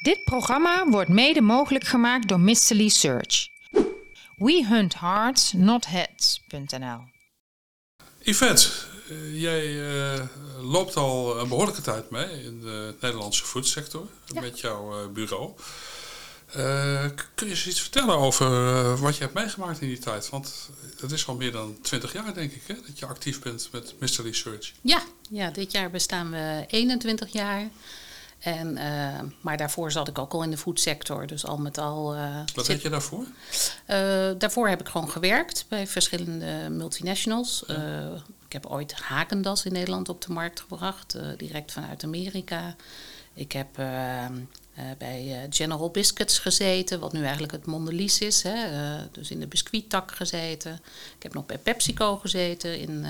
Dit programma wordt mede mogelijk gemaakt door Mystery Search. We hunt hearts, not heads.nl Yvette, eh, jij eh, loopt al een behoorlijke tijd mee in de Nederlandse foodsector met jouw eh, bureau. Uh, kun je eens iets vertellen over wat je hebt meegemaakt in die tijd? Want het is al meer dan 20 jaar, denk ik, hè, dat je actief bent met Mystery Search. Ja, ja, dit jaar bestaan we 21 jaar. En, uh, maar daarvoor zat ik ook al in de foodsector. Dus al met al. Uh, Wat zit... je daarvoor? Uh, daarvoor heb ik gewoon gewerkt bij verschillende multinationals. ik heb ooit Hakendas in Nederland op de markt gebracht, direct vanuit Amerika. Ik heb bij General Biscuits gezeten, wat nu eigenlijk het Mondelez is. Hè, dus in de biscuittak gezeten. Ik heb nog bij PepsiCo gezeten in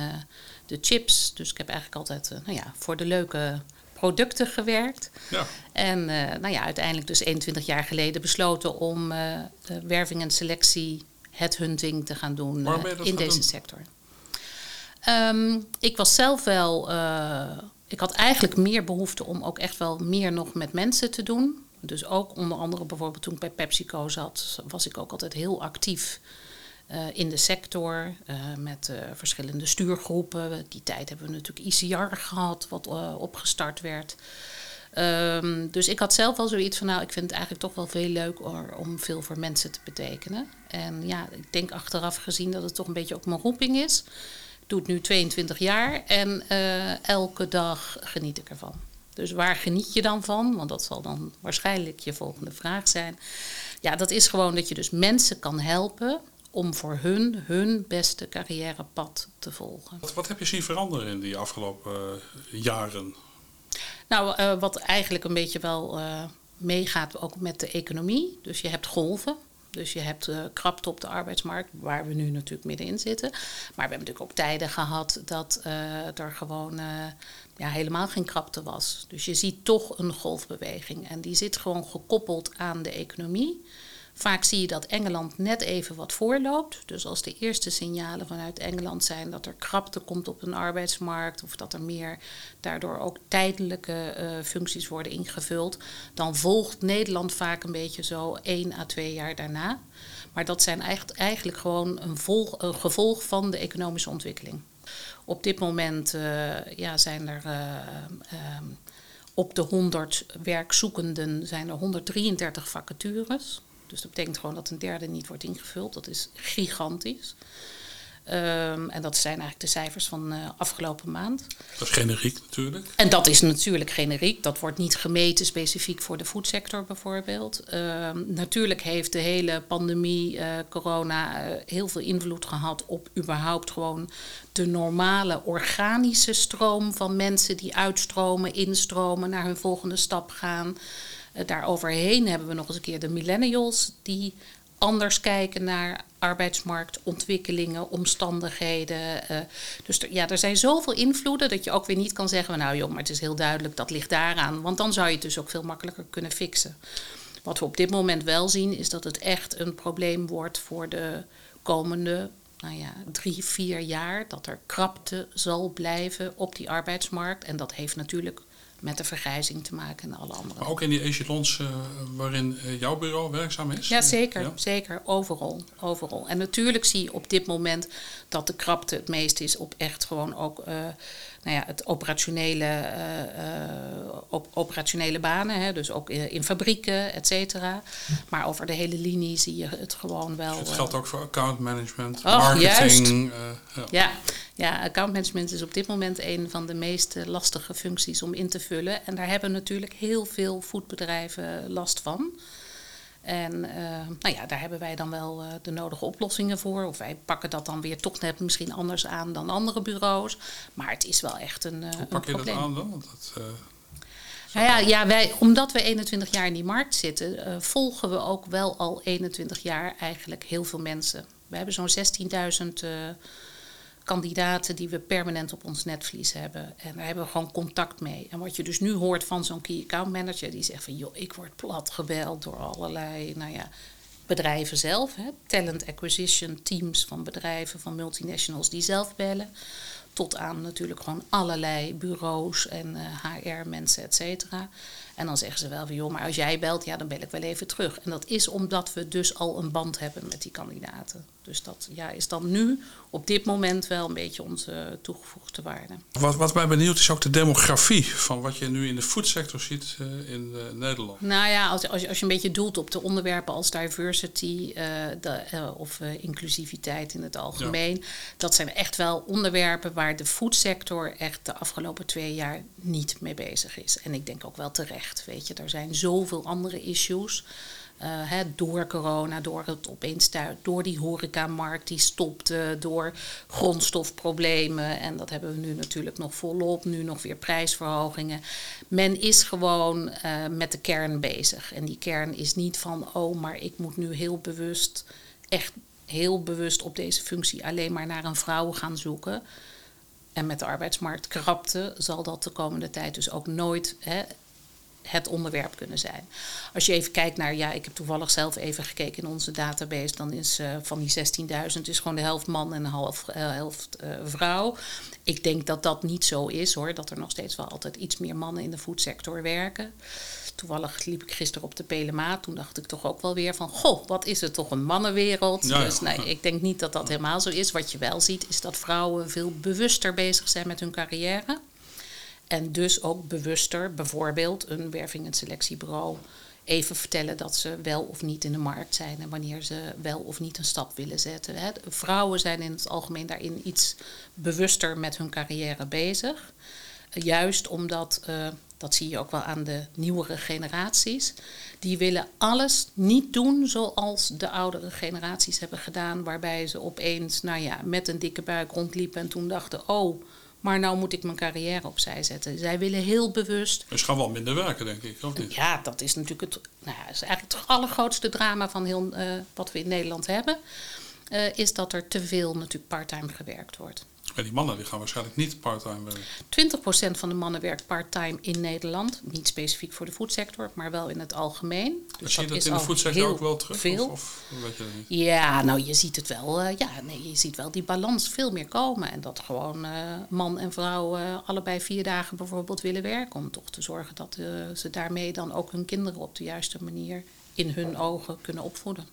de chips. Dus ik heb eigenlijk altijd nou ja, voor de leuke producten gewerkt. Ja. En uh, nou ja, uiteindelijk dus 21 jaar geleden besloten om uh, werving en selectie, headhunting te gaan doen uh, in deze doen? sector. Um, ik was zelf wel, ik had eigenlijk meer behoefte om ook echt wel meer nog met mensen te doen. Dus ook onder andere bijvoorbeeld toen ik bij PepsiCo zat, was ik ook altijd heel actief in de sector uh, met uh, verschillende stuurgroepen. Die tijd hebben we natuurlijk ICR gehad, wat opgestart werd. Um, dus ik had zelf wel zoiets van, nou, ik vind het eigenlijk toch wel veel leuker om veel voor mensen te betekenen. En ja, ik denk achteraf gezien dat het toch een beetje ook mijn roeping is. Ik doe het nu 22 jaar en elke dag geniet ik ervan. Dus waar geniet je dan van? Want dat zal dan waarschijnlijk je volgende vraag zijn. Ja, dat is gewoon dat je dus mensen kan helpen om voor hun hun beste carrièrepad te volgen. Wat, wat heb je zien veranderen in die afgelopen uh, jaren? Nou, uh, wat eigenlijk een beetje wel uh, meegaat ook met de economie. Dus je hebt golven. Dus je hebt krapte op de arbeidsmarkt, waar we nu natuurlijk middenin zitten. Maar we hebben natuurlijk ook tijden gehad dat er gewoon ja, helemaal geen krapte was. Dus je ziet toch een golfbeweging. En die zit gewoon gekoppeld aan de economie. Vaak zie je dat Engeland net even wat voorloopt. Dus als de eerste signalen vanuit Engeland zijn dat er krapte komt op een arbeidsmarkt of dat er meer daardoor ook tijdelijke uh, functies worden ingevuld, dan volgt Nederland vaak een beetje zo één à twee jaar daarna. Maar dat zijn eigenlijk gewoon een, volg, een gevolg van de economische ontwikkeling. Op dit moment uh, ja, zijn er. Uh, op de 100 werkzoekenden zijn er 133 vacatures. Dus dat betekent gewoon dat een derde niet wordt ingevuld. Dat is gigantisch. Um, en dat zijn eigenlijk de cijfers van uh, afgelopen maand. Dat is generiek natuurlijk. En dat is natuurlijk generiek. Dat wordt niet gemeten specifiek voor de voedsector bijvoorbeeld. Um, natuurlijk heeft de hele pandemie, uh, corona, uh, heel veel invloed gehad op überhaupt gewoon de normale organische stroom van mensen die uitstromen, instromen, naar hun volgende stap gaan. Uh, daaroverheen hebben we nog eens een keer de millennials die anders kijken naar arbeidsmarktontwikkelingen, omstandigheden. Uh, dus er, ja, er zijn zoveel invloeden dat je ook weer niet kan zeggen: nou joh, maar het is heel duidelijk, dat ligt daaraan. Want dan zou je het dus ook veel makkelijker kunnen fixen. Wat we op dit moment wel zien, is dat het echt een probleem wordt voor de komende nou ja, drie, vier jaar. Dat er krapte zal blijven op die arbeidsmarkt. En dat heeft natuurlijk met de vergrijzing te maken en alle andere. Maar ook in die echelons uh, waarin uh, jouw bureau werkzaam is? Ja, zeker. Ja? Zeker. Overal. Overal. En natuurlijk zie je op dit moment dat de krapte het meest is op echt gewoon ook uh, nou ja, het operationele, op operationele banen. Hè, dus ook in, in fabrieken, et cetera. Maar over de hele linie zie je het gewoon wel. Dus het geldt ook voor account management, oh, marketing. Ja. ja. Ja, accountmanagement is op dit moment een van de meest lastige functies om in te vullen. En daar hebben natuurlijk heel veel voedbedrijven last van. En uh, nou ja, daar hebben wij dan wel uh, de nodige oplossingen voor. Of wij pakken dat dan weer toch net misschien anders aan dan andere bureaus. Maar het is wel echt een. Uh, Hoe pak je dat aan dan? Want dat, nou ja, ja wij, omdat we 21 jaar in die markt zitten, volgen we ook wel al 21 jaar eigenlijk heel veel mensen. We hebben zo'n 16.000 kandidaten die we permanent op ons netvlies hebben. En daar hebben we gewoon contact mee. En wat je dus nu hoort van zo'n key account manager, die zegt van joh, ik word plat gebeld door allerlei, nou ja, bedrijven zelf. Hè, talent acquisition teams van bedrijven, van multinationals die zelf bellen. Tot aan natuurlijk gewoon allerlei bureaus en HR-mensen, et cetera. En dan zeggen ze wel van, joh, maar als jij belt, ja, dan bel ik wel even terug. En dat is omdat we dus al een band hebben met die kandidaten. Dus dat ja, is dan nu op dit moment wel een beetje onze toegevoegde waarde. Wat, wat mij benieuwd is ook de demografie van wat je nu in de foodsector ziet uh, in uh, Nederland. Nou ja, als, als, je, als je een beetje doelt op de onderwerpen als diversity uh, de, of inclusiviteit in het algemeen. Ja. Dat zijn echt wel onderwerpen waar de foodsector echt de afgelopen twee jaar niet mee bezig is. En ik denk ook wel terecht. Weet je, er zijn zoveel andere issues. Uh, door corona, door het opeens door die horecamarkt die stopte, door grondstofproblemen. En dat hebben we nu natuurlijk nog volop, nu nog weer prijsverhogingen. Men is gewoon uh, met de kern bezig. En die kern is niet van, oh, maar ik moet nu heel bewust, echt heel bewust op deze functie alleen maar naar een vrouw gaan zoeken. En met de arbeidsmarktkrapte zal dat de komende tijd dus ook nooit hè, het onderwerp kunnen zijn. Als je even kijkt naar, ja, ik heb toevallig zelf even gekeken in onze database, dan is uh, van die 16.000 is gewoon de helft man en de half, uh, helft uh, vrouw. Ik denk dat dat niet zo is hoor, dat er nog steeds wel altijd iets meer mannen in de voedsector werken. Toevallig liep ik gisteren op de Pelema. Toen dacht ik toch ook wel weer van... Goh, wat is het toch een mannenwereld. Ja, dus nee, ik denk niet dat dat helemaal zo is. Wat je wel ziet is dat vrouwen veel bewuster bezig zijn met hun carrière. En dus ook bewuster bijvoorbeeld een werving- en selectiebureau even vertellen dat ze wel of niet in de markt zijn en wanneer ze wel of niet een stap willen zetten. Vrouwen zijn in het algemeen daarin iets bewuster met hun carrière bezig. Juist omdat, uh, dat zie je ook wel aan de nieuwere generaties, die willen alles niet doen zoals de oudere generaties hebben gedaan, waarbij ze opeens, nou ja, met een dikke buik rondliepen en toen dachten, oh maar nou moet ik mijn carrière opzij zetten. Zij willen heel bewust. Dus gaan wel minder werken, denk ik, of niet? Ja, dat is natuurlijk het, nou ja, is eigenlijk het allergrootste drama van heel, uh, wat we in Nederland hebben. Uh, is dat er te veel natuurlijk parttime gewerkt wordt. Maar die mannen die gaan waarschijnlijk niet parttime werken. 20% van de mannen werkt parttime in Nederland. Niet specifiek voor de voedsector, maar wel in het algemeen. Dus zie je dat, dat in de voedsector ook wel terug? Veel. Of, of weet je dat niet? Ja, nou je ziet het wel. Uh, ja, nee, je ziet wel die balans veel meer komen. En dat gewoon uh, man en vrouw uh, allebei vier dagen bijvoorbeeld willen werken. Om toch te zorgen dat ze daarmee dan ook hun kinderen op de juiste manier in hun ogen kunnen opvoeden.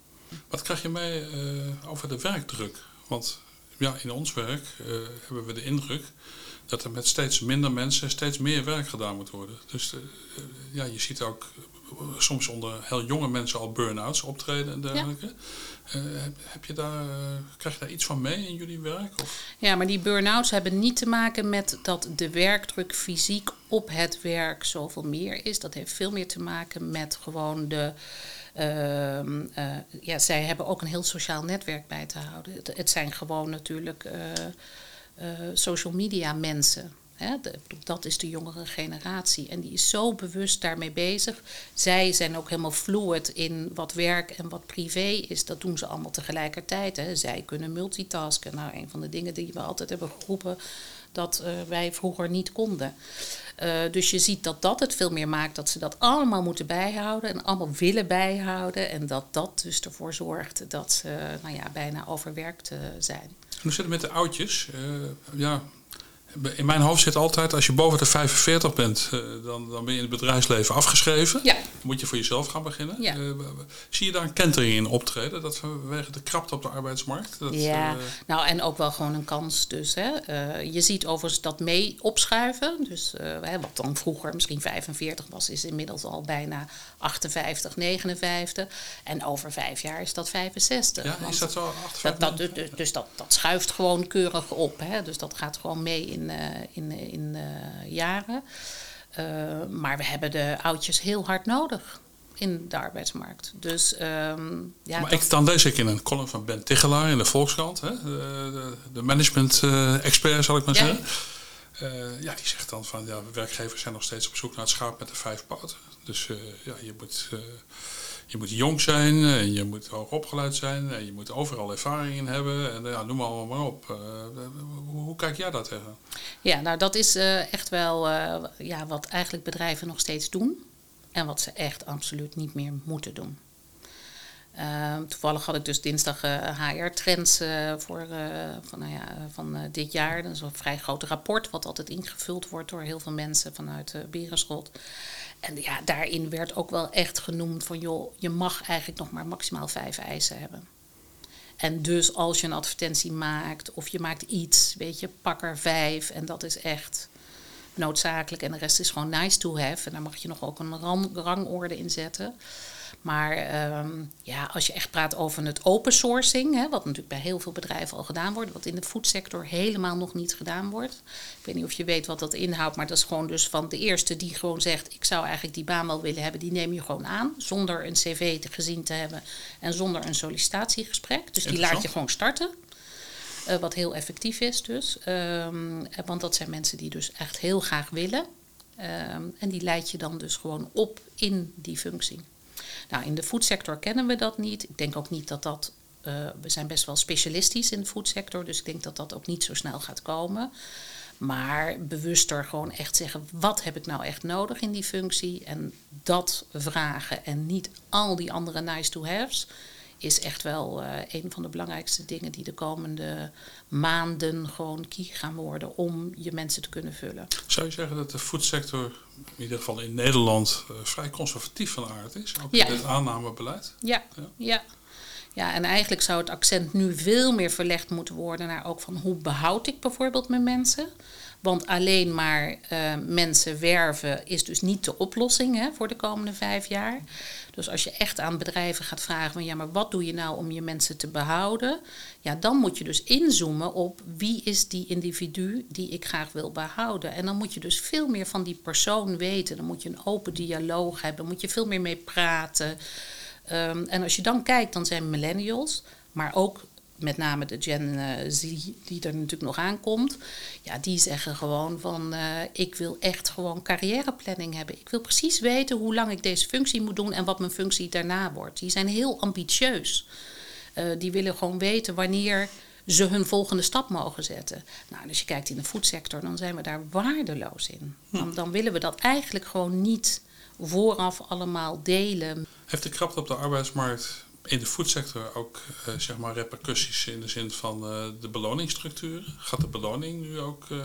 Wat krijg je mee over de werkdruk? Want ja, in ons werk uh, hebben we de indruk dat er met steeds minder mensen steeds meer werk gedaan moet worden. Dus uh, ja, je ziet ook soms onder heel jonge mensen al burn-outs optreden en dergelijke. Ja. Uh, heb je daar, krijg je daar iets van mee in jullie werk? Of? Ja, maar die burn-outs hebben niet te maken met dat de werkdruk fysiek op het werk zoveel meer is. Dat heeft veel meer te maken met gewoon de ja, zij hebben ook een heel sociaal netwerk bij te houden. Het, zijn gewoon natuurlijk uh, social media mensen. Dat is de jongere generatie. En die is zo bewust daarmee bezig. Zij zijn ook helemaal fluid in wat werk en wat privé is. Dat doen ze allemaal tegelijkertijd. Zij kunnen multitasken. Nou, een van de dingen die we altijd hebben geroepen dat wij vroeger niet konden. Uh, dus je ziet dat dat het veel meer maakt dat ze dat allemaal moeten bijhouden en allemaal willen bijhouden. En dat dat dus ervoor zorgt dat ze nou ja, bijna overwerkt uh, zijn. Hoe zit het met de oudjes? Uh, ja, in mijn hoofd zit altijd, als je boven de 45 bent, uh, dan, dan ben je in het bedrijfsleven afgeschreven. Ja. Dan moet je voor jezelf gaan beginnen. Ja. Uh, zie je daar een kentering in optreden? Dat vanwege de krapte op de arbeidsmarkt? Dat, ja, uh, nou en ook wel gewoon een kans dus. Hè. je ziet overigens dat mee opschuiven. Dus wat dan vroeger misschien 45 was, is inmiddels al bijna 58, 59. En over vijf jaar is dat 65. Ja, is dat zo? 58, dat, dat, dus, dus dat, dat schuift gewoon keurig op. Hè. Dus dat gaat gewoon mee in in, uh, in, in uh, jaren. Maar we hebben de oudjes heel hard nodig in de arbeidsmarkt. Dus, um, ja, maar ik, dan lees ik in een column van Ben Tichelaar in de Volkskrant, hè, de, de, management-expert zal ik maar ja. zeggen. Uh, ja, die zegt dan van ja, werkgevers zijn nog steeds op zoek naar het schaap met de vijf poten. Dus uh, ja, je moet, je moet jong zijn en je moet hoog opgeleid zijn en je moet overal ervaring in hebben. En ja, noem allemaal maar op. Hoe, hoe, kijk jij daar tegen? Ja, nou dat is echt wel ja, wat eigenlijk bedrijven nog steeds doen. En wat ze echt absoluut niet meer moeten doen. Uh, toevallig had ik dus dinsdag HR-trends voor van, nou ja, van dit jaar. Dat is een vrij groot rapport, wat altijd ingevuld wordt door heel veel mensen vanuit uh, Berenschot. En ja, daarin werd ook wel echt genoemd van joh, je mag eigenlijk nog maar maximaal vijf eisen hebben. En dus als je een advertentie maakt of je maakt iets, weet je, pak er vijf en dat is echt noodzakelijk en de rest is gewoon nice to have. En daar mag je nog ook een rangorde in zetten. Maar ehm, ja, als je echt praat over het open sourcing, hè, wat natuurlijk bij heel veel bedrijven al gedaan wordt, wat in de foodsector helemaal nog niet gedaan wordt. Ik weet niet of je weet wat dat inhoudt, maar dat is gewoon dus van de eerste die gewoon zegt: Ik zou eigenlijk die baan wel willen hebben, die neem je gewoon aan, zonder een cv te gezien te hebben en zonder een sollicitatiegesprek. Dus die laat je gewoon starten. Uh, wat heel effectief is dus. Um, want dat zijn mensen die dus echt heel graag willen. Um, en die leid je dan dus gewoon op in die functie. Nou, in de foodsector kennen we dat niet. Ik denk ook niet dat dat. Uh, we zijn best wel specialistisch in de foodsector, dus ik denk dat dat ook niet zo snel gaat komen. Maar bewuster gewoon echt zeggen: wat heb ik nou echt nodig in die functie? En dat vragen en niet al die andere nice to haves is echt wel uh, een van de belangrijkste dingen die de komende maanden gewoon key gaan worden om je mensen te kunnen vullen. Zou je zeggen dat de foodsector, in ieder geval in Nederland, uh, vrij conservatief van aard is? Ook ja. in het aannamebeleid? Ja, ja. ja. Ja, en eigenlijk zou het accent nu veel meer verlegd moeten worden naar ook van hoe behoud ik bijvoorbeeld mijn mensen. Want alleen maar uh, mensen werven is dus niet de oplossing hè, voor de komende vijf jaar. Dus als je echt aan bedrijven gaat vragen van ja, maar wat doe je nou om je mensen te behouden? Ja, dan moet je dus inzoomen op wie is die individu die ik graag wil behouden. En dan moet je dus veel meer van die persoon weten. Dan moet je een open dialoog hebben, moet je veel meer mee praten. Um, en als je dan kijkt, dan zijn millennials, maar ook met name de Gen Z die er natuurlijk nog aankomt, ja, die zeggen gewoon van uh, ik wil echt gewoon carrièreplanning hebben. Ik wil precies weten hoe lang ik deze functie moet doen en wat mijn functie daarna wordt. Die zijn heel ambitieus. Uh, die willen gewoon weten wanneer ze hun volgende stap mogen zetten. Nou, als je kijkt in de foodsector, dan zijn we daar waardeloos in. Dan, dan willen we dat eigenlijk gewoon niet vooraf allemaal delen. Heeft de krapte op de arbeidsmarkt in de foodsector ook uh, zeg maar repercussies in de zin van uh, de beloningsstructuur? Gaat de beloning nu ook uh,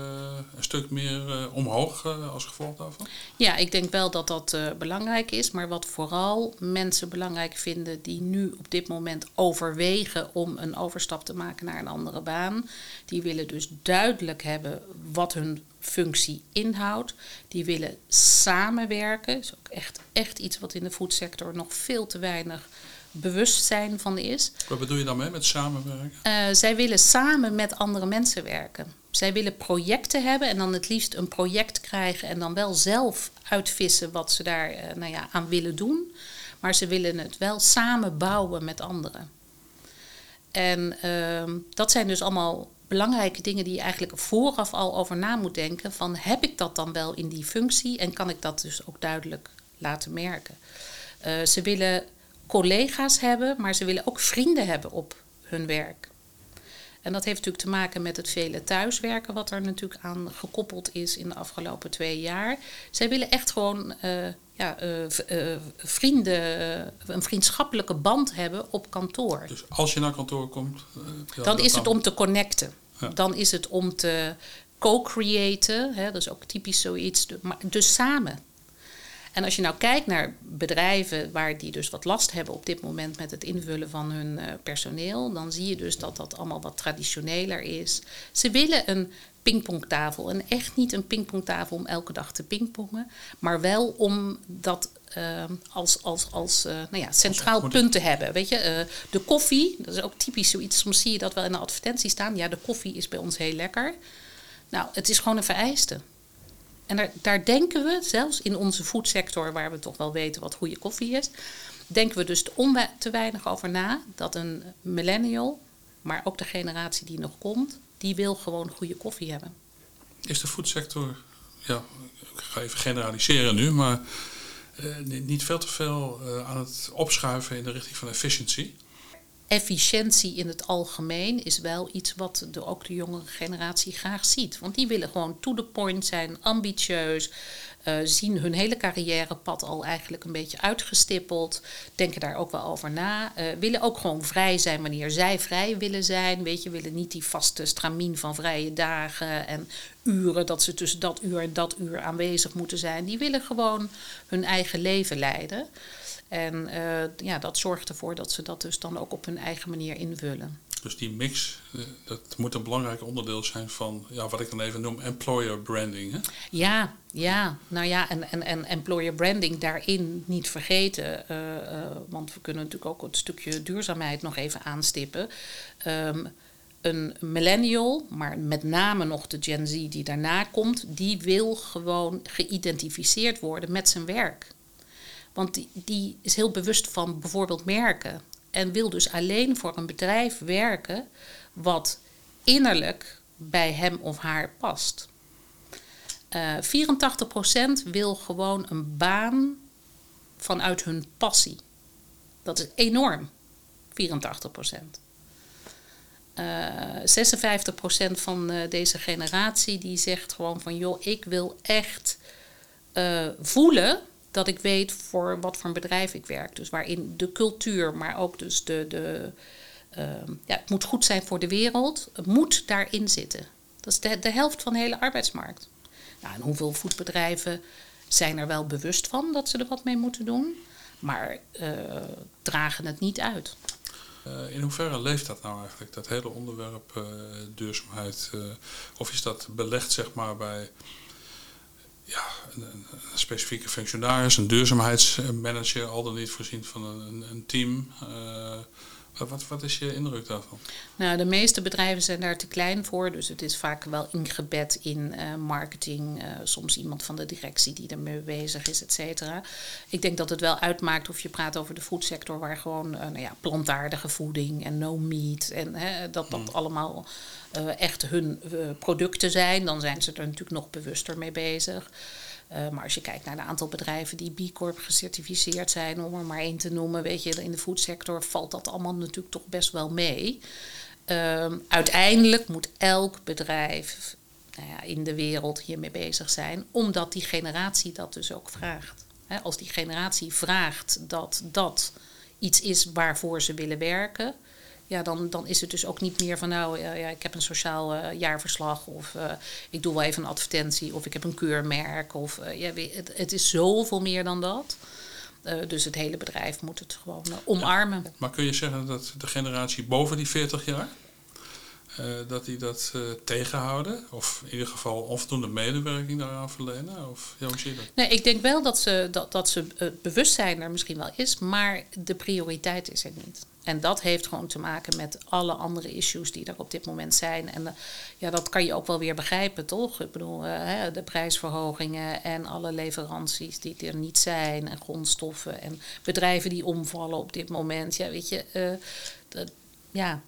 een stuk meer omhoog als gevolg daarvan? Ja, ik denk wel dat dat belangrijk is. Maar wat vooral mensen belangrijk vinden die nu op dit moment overwegen om een overstap te maken naar een andere baan, die willen dus duidelijk hebben wat hun functie inhoudt. Die willen samenwerken. Dat is ook echt, echt iets wat in de foodsector nog veel te weinig bewustzijn van is. Wat bedoel je dan mee met samenwerken? Uh, zij willen samen met andere mensen werken. Zij willen projecten hebben en dan het liefst een project krijgen en dan wel zelf uitvissen wat ze daar uh, nou ja, aan willen doen. Maar ze willen het wel samen bouwen met anderen. En uh, dat zijn dus allemaal belangrijke dingen die je eigenlijk vooraf al over na moet denken. Van heb ik dat dan wel in die functie en kan ik dat dus ook duidelijk laten merken. Uh, ze willen collega's hebben, maar ze willen ook vrienden hebben op hun werk. En dat heeft natuurlijk te maken met het vele thuiswerken, wat er natuurlijk aan gekoppeld is in de afgelopen twee jaar. Zij willen echt gewoon uh, ja, uh, uh, vrienden, een vriendschappelijke band hebben op kantoor. Dus als je naar kantoor komt, dan is het om te connecten. Ja. Dan is het om te co-creëten. Dat is ook typisch zoiets. Dus samen. En als je nou kijkt naar bedrijven waar die dus wat last hebben op dit moment met het invullen van hun uh, personeel, dan zie je dus dat dat allemaal wat traditioneler is. Ze willen een pingpongtafel en echt niet een pingpongtafel om elke dag te pingpongen, maar wel om dat uh, als, als, als uh, nou ja, centraal punt te hebben. Weet je, de koffie, dat is ook typisch zoiets. Soms zie je dat wel in de advertentie staan. Ja, de koffie is bij ons heel lekker. Nou, het is gewoon een vereiste. En daar, denken we, zelfs in onze foodsector, waar we toch wel weten wat goede koffie is, denken we dus te, weinig over na dat een millennial, maar ook de generatie die nog komt, die wil gewoon goede koffie hebben. Is de foodsector, ja, ik ga even generaliseren nu, maar uh, niet veel te veel uh, aan het opschuiven in de richting van efficiëntie? Efficiëntie in het algemeen is wel iets wat de, ook de jongere generatie graag ziet. Want die willen gewoon to the point zijn, ambitieus, uh, zien hun hele carrièrepad al eigenlijk een beetje uitgestippeld. Denken daar ook wel over na. Uh, willen ook gewoon vrij zijn wanneer zij vrij willen zijn. Weet je, willen niet die vaste stramien van vrije dagen en uren dat ze tussen dat uur en dat uur aanwezig moeten zijn. Die willen gewoon hun eigen leven leiden. En uh, ja, dat zorgt ervoor dat ze dat dus dan ook op hun eigen manier invullen. Dus die mix, eh, dat moet een belangrijk onderdeel zijn van ja, wat ik dan even noem employer branding. Hè? Ja, ja, nou ja, en, en, en employer branding daarin niet vergeten. Uh, uh, want we kunnen natuurlijk ook het stukje duurzaamheid nog even aanstippen. Um, een millennial, maar met name nog de Gen Z die daarna komt, die wil gewoon geïdentificeerd worden met zijn werk. Want die, die is heel bewust van bijvoorbeeld merken. En wil dus alleen voor een bedrijf werken wat innerlijk bij hem of haar past. Uh, eh, 84% wil gewoon een baan vanuit hun passie. Dat is enorm. 84%. Uh, 56% van uh, deze generatie die zegt gewoon van joh, ik wil echt voelen dat ik weet voor wat voor een bedrijf ik werk. Dus waarin de cultuur, maar ook dus de. de uh, ja, het moet goed zijn voor de wereld. Het moet daarin zitten. Dat is de, de helft van de hele arbeidsmarkt. Nou, en hoeveel voedbedrijven zijn er wel bewust van dat ze er wat mee moeten doen, maar uh, dragen het niet uit. Uh, in hoeverre leeft dat nou eigenlijk, dat hele onderwerp uh, duurzaamheid? of is dat belegd zeg maar bij ja, een, specifieke functionaris, een duurzaamheidsmanager, al dan niet voorzien van een, een team. Uh, wat, wat is je indruk daarvan? Nou, de meeste bedrijven zijn daar te klein voor. Dus het is vaak wel ingebed in uh, marketing. Uh, soms iemand van de directie die ermee bezig is, et cetera. Ik denk dat het wel uitmaakt of je praat over de foodsector... waar gewoon nou ja, plantaardige voeding en no meat... en hè, dat dat hmm. allemaal echt hun producten zijn. Dan zijn ze er natuurlijk nog bewuster mee bezig. Uh, maar als je kijkt naar het aantal bedrijven die B Corp gecertificeerd zijn, om er maar één te noemen, weet je, in de foodsector valt dat allemaal natuurlijk toch best wel mee. Uh, uiteindelijk moet elk bedrijf nou ja, in de wereld hiermee bezig zijn, omdat die generatie dat dus ook vraagt. Als die generatie vraagt dat dat iets is waarvoor ze willen werken, ja, dan, dan is het dus ook niet meer van nou, ja, ja ik heb een sociaal uh, jaarverslag of uh, ik doe wel even een advertentie of ik heb een keurmerk. Of, uh, ja, het, het is zoveel meer dan dat. dus het hele bedrijf moet het gewoon omarmen. Ja, maar kun je zeggen dat de generatie boven die 40 jaar, dat die dat tegenhouden? Of in ieder geval onvoldoende medewerking daaraan verlenen? Of hoe zie je dat? Nee, ik denk wel dat, ze, dat, dat ze, het bewustzijn er misschien wel is, maar de prioriteit is er niet. En dat heeft gewoon te maken met alle andere issues die er op dit moment zijn. En uh, ja, dat kan je ook wel weer begrijpen, toch? Ik bedoel, uh, de prijsverhogingen en alle leveranties die er niet zijn. En grondstoffen en bedrijven die omvallen op dit moment. Ja, weet je, dat, ja,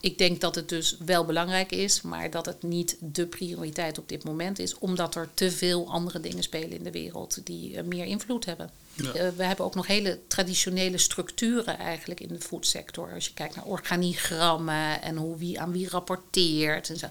ik denk dat het dus wel belangrijk is, maar dat het niet de prioriteit op dit moment is, omdat er te veel andere dingen spelen in de wereld die meer invloed hebben. Uh, we hebben ook nog hele traditionele structuren eigenlijk in de foodsector. Als je kijkt naar organigrammen en hoe wie aan wie rapporteert en zo.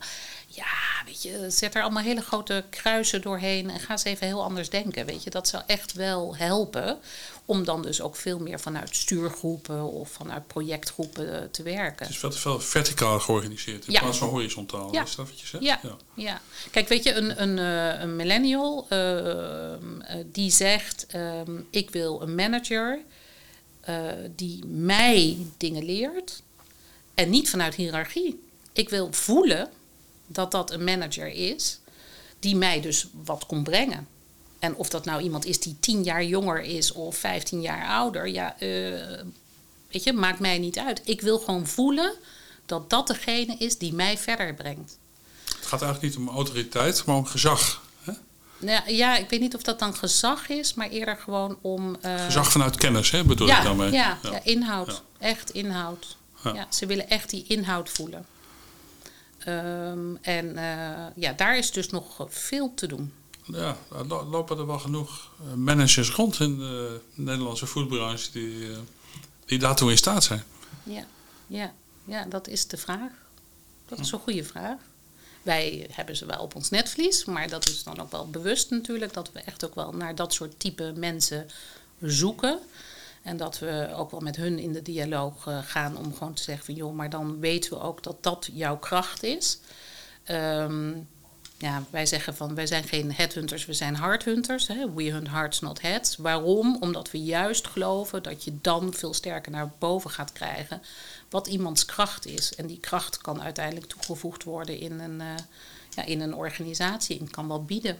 Ja, weet je, zet er allemaal hele grote kruisen doorheen en ga eens even heel anders denken. Weet je, dat zou echt wel helpen om dan dus ook veel meer vanuit stuurgroepen of vanuit projectgroepen uh, te werken. Het is veel te veel verticaal georganiseerd in ja. plaats van horizontaal. Ja. Is dat wat je zegt? Ja. ja. ja. Kijk, weet je, een, een, uh, een millennial uh, die zegt: um, Ik wil een manager die mij dingen leert en niet vanuit hiërarchie. Ik wil voelen dat dat een manager is die mij dus wat kon brengen. En of dat nou iemand is die tien jaar jonger is of 15 jaar ouder, ja, uh, weet je, maakt mij niet uit. Ik wil gewoon voelen dat dat degene is die mij verder brengt. Het gaat eigenlijk niet om autoriteit, maar om gezag. Hè? Nou, ja, ik weet niet of dat dan gezag is, maar eerder gewoon om. Uh, gezag vanuit kennis, hè, bedoel ja, ik daarmee? Ja, ja. ja inhoud. Echt inhoud. Ja. ze willen echt die inhoud voelen. Um, en uh, ja, daar is dus nog veel te doen ja, er lopen er wel genoeg eh, managers rond in de Nederlandse voetbranche die, eh, die daartoe in staat zijn. Ja, ja, ja, dat is de vraag. Dat is een goede vraag. Wij hebben ze wel op ons netvlies, maar dat is dan ook wel bewust natuurlijk dat we echt ook wel naar dat soort type mensen zoeken. En dat we ook wel met hun in de dialoog uh, gaan om gewoon te zeggen van joh, maar dan weten we ook dat dat jouw kracht is. Um, ja, wij zeggen van wij zijn geen headhunters, we zijn hearthunters. Hè? We hunt hearts, not heads. Waarom? Omdat we juist geloven dat je dan veel sterker naar boven gaat krijgen wat iemands kracht is. En die kracht kan uiteindelijk toegevoegd worden in een, uh, in een organisatie en kan wel bieden.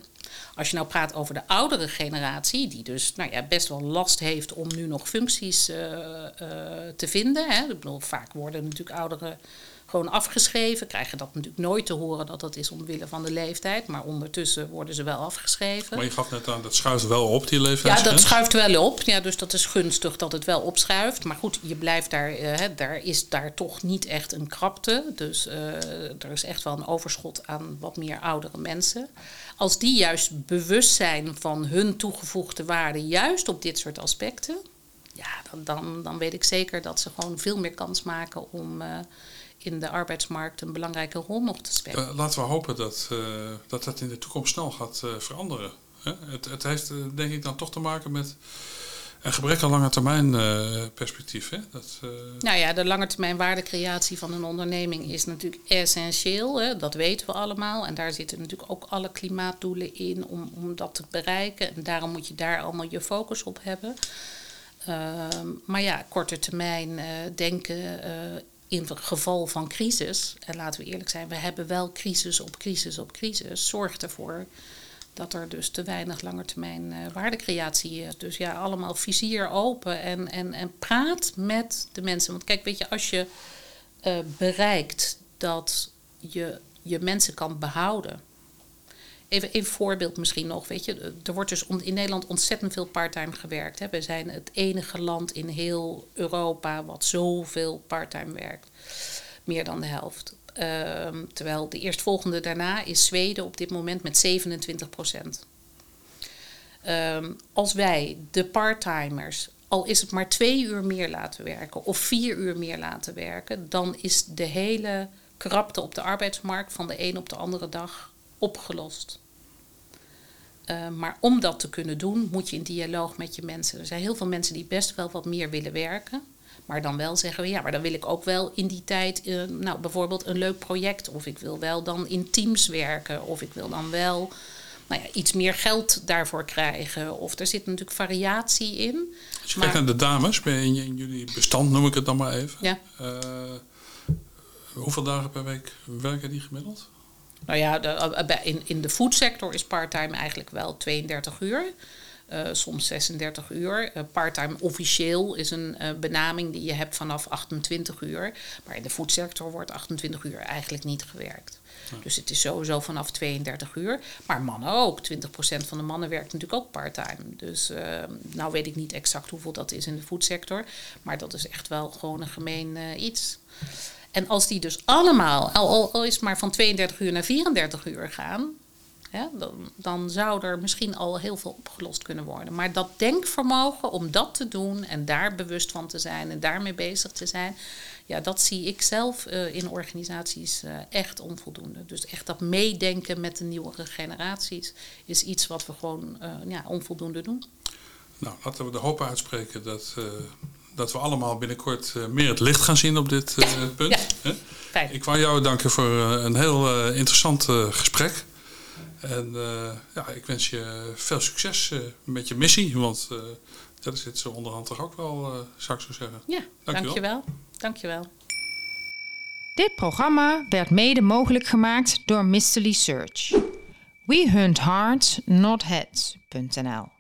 Als je nou praat over de oudere generatie, die dus nou ja, best wel last heeft om nu nog functies uh, uh, te vinden. Hè? Ik bedoel, vaak worden natuurlijk ouderen gewoon afgeschreven. Krijgen dat natuurlijk nooit te horen dat dat is omwille van de leeftijd. Maar ondertussen worden ze wel afgeschreven. Maar je gaf net aan, dat schuift wel op, die leeftijd. Ja, dat schuift wel op. Ja, dus dat is gunstig dat het wel opschuift. Maar goed, je blijft daar, uh, daar is daar toch niet echt een krapte. Dus uh, er is echt wel een overschot aan wat meer oudere mensen. Als die juist bewust zijn van hun toegevoegde waarde, juist op dit soort aspecten. Ja, dan, dan, dan weet ik zeker dat ze gewoon veel meer kans maken om. Uh, in de arbeidsmarkt een belangrijke rol nog te spelen. Uh, laten we hopen dat, uh, dat dat in de toekomst snel gaat uh, veranderen. Hè? Het, het, heeft denk ik dan toch te maken met een gebrek aan lange termijn perspectief. Hè? Dat, Nou ja, de lange termijn waardecreatie van een onderneming is natuurlijk essentieel. Hè? Dat weten we allemaal. En daar zitten natuurlijk ook alle klimaatdoelen in om, om dat te bereiken. En daarom moet je daar allemaal je focus op hebben. Ehm, maar ja, korte termijn denken in geval van crisis, en laten we eerlijk zijn, we hebben wel crisis op crisis op crisis, zorgt ervoor dat er dus te weinig langetermijn uh, waardecreatie is. Dus ja, allemaal vizier open en, en, en praat met de mensen. Want kijk, weet je, als je uh, bereikt dat je je mensen kan behouden Even een voorbeeld misschien nog. Weet je, er wordt dus in Nederland ontzettend veel parttime gewerkt. Hè. We zijn het enige land in heel Europa wat zoveel parttime werkt. Meer dan de helft. Um, terwijl de eerstvolgende daarna is Zweden op dit moment met 27 procent. Um, als wij de parttimers, al is het maar twee uur meer laten werken of vier uur meer laten werken, dan is de hele krapte op de arbeidsmarkt van de een op de andere dag opgelost. Uh, maar om dat te kunnen doen, moet je in dialoog met je mensen. Er zijn heel veel mensen die best wel wat meer willen werken. Maar dan wel zeggen, ja, maar dan wil ik ook wel in die tijd, uh, nou bijvoorbeeld een leuk project. Of ik wil wel dan in teams werken. Of ik wil dan wel nou ja, iets meer geld daarvoor krijgen. Of er zit natuurlijk variatie in. Als je kijkt naar de dames, in, in jullie bestand noem ik het dan maar even. Ja. Uh, hoeveel dagen per week werken die gemiddeld? Nou ja, de, in, in de foodsector is parttime eigenlijk wel 32 uur. Uh, soms 36 uur. Uh, parttime officieel is een uh, benaming die je hebt vanaf 28 uur. Maar in de foodsector wordt 28 uur eigenlijk niet gewerkt. Ja. Dus het is sowieso vanaf 32 uur. Maar mannen ook. 20% van de mannen werkt natuurlijk ook parttime. Dus nou weet ik niet exact hoeveel dat is in de foodsector. Maar dat is echt wel gewoon een gemeen iets. En als die dus allemaal, al, al is maar van 32 uur naar 34 uur gaan, ja, dan, dan zou er misschien al heel veel opgelost kunnen worden. Maar dat denkvermogen om dat te doen en daar bewust van te zijn en daarmee bezig te zijn, ja, dat zie ik zelf uh, in organisaties uh, echt onvoldoende. Dus echt dat meedenken met de nieuwere generaties is iets wat we gewoon uh, ja, onvoldoende doen. Nou, laten we de hoop uitspreken dat dat we allemaal binnenkort uh, meer het licht gaan zien op dit uh, ja, punt. Ja, fijn. Ik wou jou danken voor uh, een heel interessant gesprek. En ja, ik wens je veel succes met je missie, want dat is het zo onderhand toch ook wel, zou ik zo zeggen. Ja, dankjewel. dankjewel. dankjewel. Dit programma werd mede mogelijk gemaakt door Mystery Search. We hunt hearts, not heads.nl